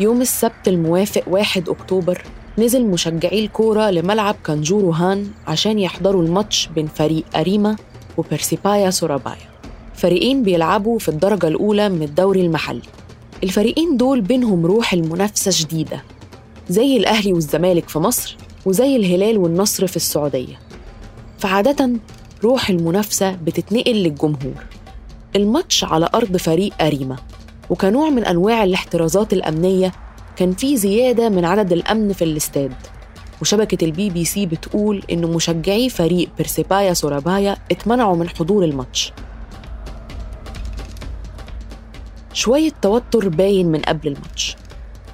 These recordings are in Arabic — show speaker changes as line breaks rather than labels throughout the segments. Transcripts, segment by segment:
يوم السبت الموافق 1 أكتوبر نزل مشجعي الكورة لملعب كانجورو هان عشان يحضروا الماتش بين فريق أريما وبرسيبايا سورابايا. فريقين بيلعبوا في الدرجة الأولى من الدوري المحلي. الفريقين دول بينهم روح المنافسة شديدة زي الأهلي والزمالك في مصر وزي الهلال والنصر في السعودية. فعادة روح المنافسة بتتنقل للجمهور. الماتش على أرض فريق أريما. وكنوع من أنواع الاحترازات الأمنية كان في زيادة من عدد الأمن في الاستاد. وشبكة البي بي سي بتقول إن مشجعي فريق بيرسيبايا سورابايا اتمنعوا من حضور الماتش. شوية توتر باين من قبل الماتش.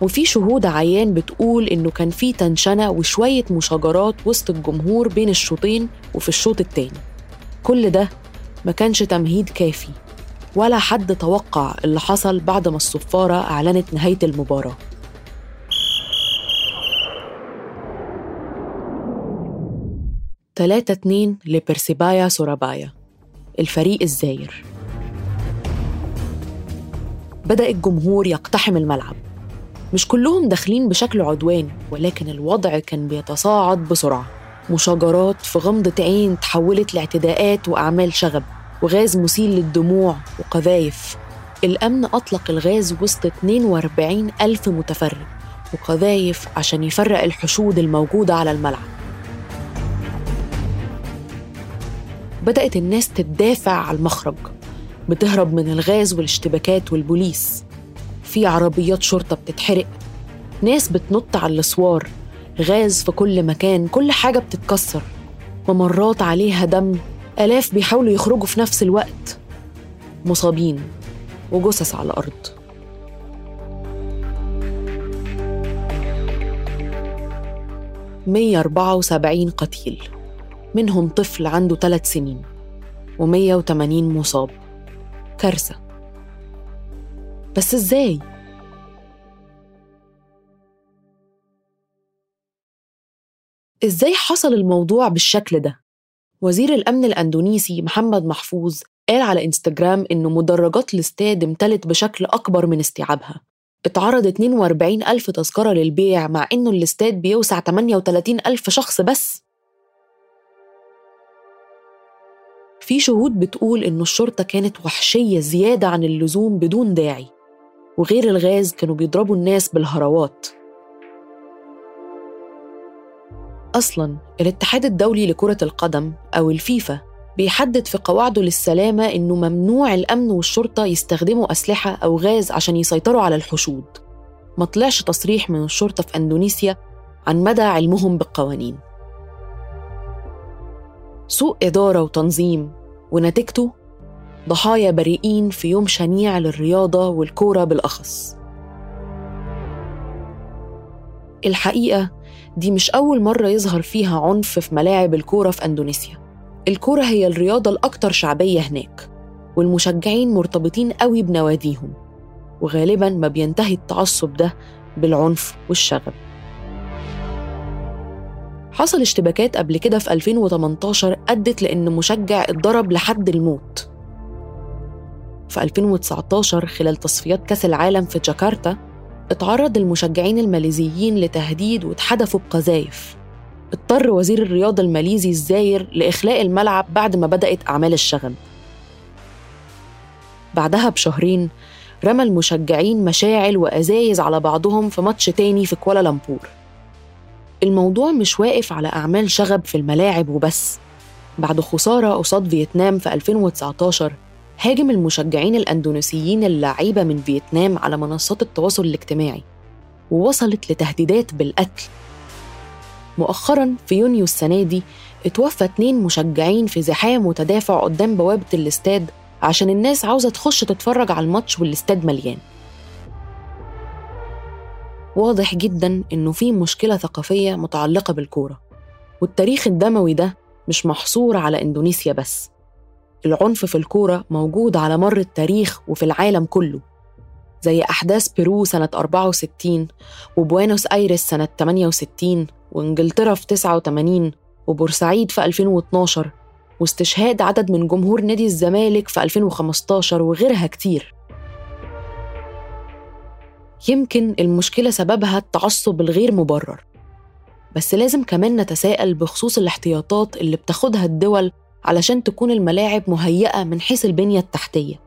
وفي شهود عيان بتقول إنه كان في tension وشوية مشاجرات وسط الجمهور بين الشوطين وفي الشوط التاني. كل ده ما كانش تمهيد كافي. ولا حد توقع اللي حصل بعد ما الصفارة أعلنت نهاية المباراة. تلاتة اتنين لبرسيبايا سورابايا. الفريق الزاير. بدأ الجمهور يقتحم الملعب. مش كلهم داخلين بشكل عدواني ولكن الوضع كان بيتصاعد بسرعة. مشاجرات في غمضة عين تحولت لاعتداءات وأعمال شغب. وغاز مسيل للدموع وقذايف الأمن أطلق الغاز وسط 42 ألف متفرج وقذايف عشان يفرق الحشود الموجودة على الملعب. بدأت الناس تدافع على المخرج بتهرب من الغاز والاشتباكات والبوليس. في عربيات شرطة بتتحرق ناس بتنط على الأسوار غاز في كل مكان كل حاجة بتتكسر. ممرات عليها دم آلاف بيحاولوا يخرجوا في نفس الوقت مصابين وجثث على الأرض مية أربعة وسبعين قتيل منهم طفل عنده ثلاث سنين ومية وتمانين مصاب كارثة بس إزاي؟ إزاي حصل الموضوع بالشكل ده؟ وزير الأمن الأندونيسي محمد محفوظ قال على إنستجرام إنه مدرجات الاستاد امتلت بشكل أكبر من استيعابها. اتعرض 42 ألف تذكرة للبيع مع إنه الاستاد بيوسع 38 ألف شخص بس. في شهود بتقول إنه الشرطة كانت وحشية زيادة عن اللزوم بدون داعي. وغير الغاز كانوا بيضربوا الناس بالهروات. أصلاً الاتحاد الدولي لكرة القدم أو الفيفا بيحدد في قواعده للسلامة إنه ممنوع الأمن والشرطة يستخدموا أسلحة أو غاز عشان يسيطروا على الحشود. ما طلعش تصريح من الشرطة في أندونيسيا عن مدى علمهم بالقوانين. سوء إدارة وتنظيم ونتيجته ضحايا بريئين في يوم شنيع للرياضة والكورة بالأخص. الحقيقة دي مش أول مرة يظهر فيها عنف في ملاعب الكورة في أندونيسيا. الكورة هي الرياضة الأكثر شعبية هناك والمشجعين مرتبطين قوي بنواديهم وغالبا ما بينتهي التعصب ده بالعنف والشغب. حصل اشتباكات قبل كده في 2018 أدت لأن مشجع اتضرب لحد الموت. في 2019 خلال تصفيات كأس العالم في جاكرتا اتعرض المشجعين الماليزيين لتهديد واتحدفوا بقذايف اضطر وزير الرياضة الماليزي الزاير لإخلاء الملعب بعد ما بدأت أعمال الشغب. بعدها بشهرين رمى المشجعين مشاعل وأزايز على بعضهم في ماتش تاني في كوالالمبور. الموضوع مش واقف على أعمال شغب في الملاعب وبس. بعد خسارة قصاد فيتنام في 2019 هاجم المشجعين الأندونيسيين اللعيبة من فيتنام على منصات التواصل الاجتماعي ووصلت لتهديدات بالقتل. مؤخرا في يونيو السنة دي اتوفى اتنين مشجعين في زحام وتدافع قدام بوابة الاستاد عشان الناس عاوزة تخش تتفرج على الماتش والاستاد مليان. واضح جدا إنه في مشكلة ثقافية متعلقة بالكورة والتاريخ الدموي ده مش محصور على إندونيسيا بس. العنف في الكورة موجود على مر التاريخ وفي العالم كله زي أحداث بيرو سنة 64 وبوينوس آيرس سنة 68 وإنجلترا في 89 وبورسعيد في 2012 واستشهاد عدد من جمهور نادي الزمالك في 2015 وغيرها كتير. يمكن المشكلة سببها التعصب الغير مبرر بس لازم كمان نتساءل بخصوص الاحتياطات اللي بتاخدها الدول علشان تكون الملاعب مهيئة من حيث البنية التحتية.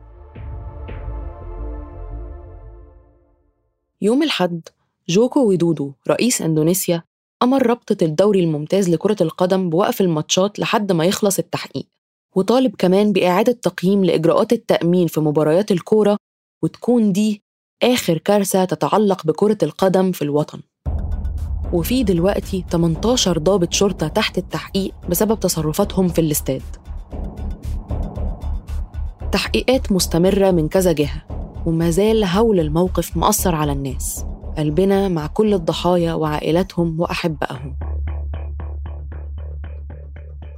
يوم الحد جوكو ويدودو رئيس إندونيسيا أمر رابطة الدوري الممتاز لكرة القدم بوقف الماتشات لحد ما يخلص التحقيق وطالب كمان بإعادة تقييم لإجراءات التأمين في مباريات الكورة وتكون دي آخر كارثة تتعلق بكرة القدم في الوطن. وفي دلوقتي 18 ضابط شرطة تحت التحقيق بسبب تصرفاتهم في الاستاد تحقيقات مستمرة من كذا جهة وما زال هول الموقف مأثر على الناس قلبنا مع كل الضحايا وعائلاتهم وأحبائهم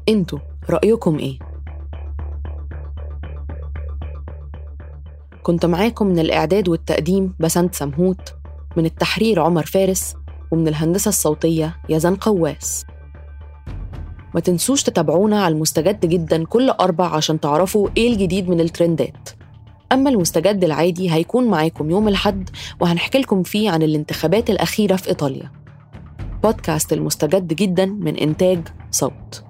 أنتوا رأيكم إيه؟ كنت معاكم من الإعداد والتقديم بسنت سمهوت من التحرير عمر فارس ومن الهندسة الصوتية يزن قواس. ما تنسوش تتابعونا على المستجد جدا كل أربع عشان تعرفوا إيه الجديد من الترندات. أما المستجد العادي هيكون معاكم يوم الحد وهنحكي لكم فيه عن الانتخابات الأخيرة في إيطاليا. بودكاست المستجد جدا من إنتاج صوت.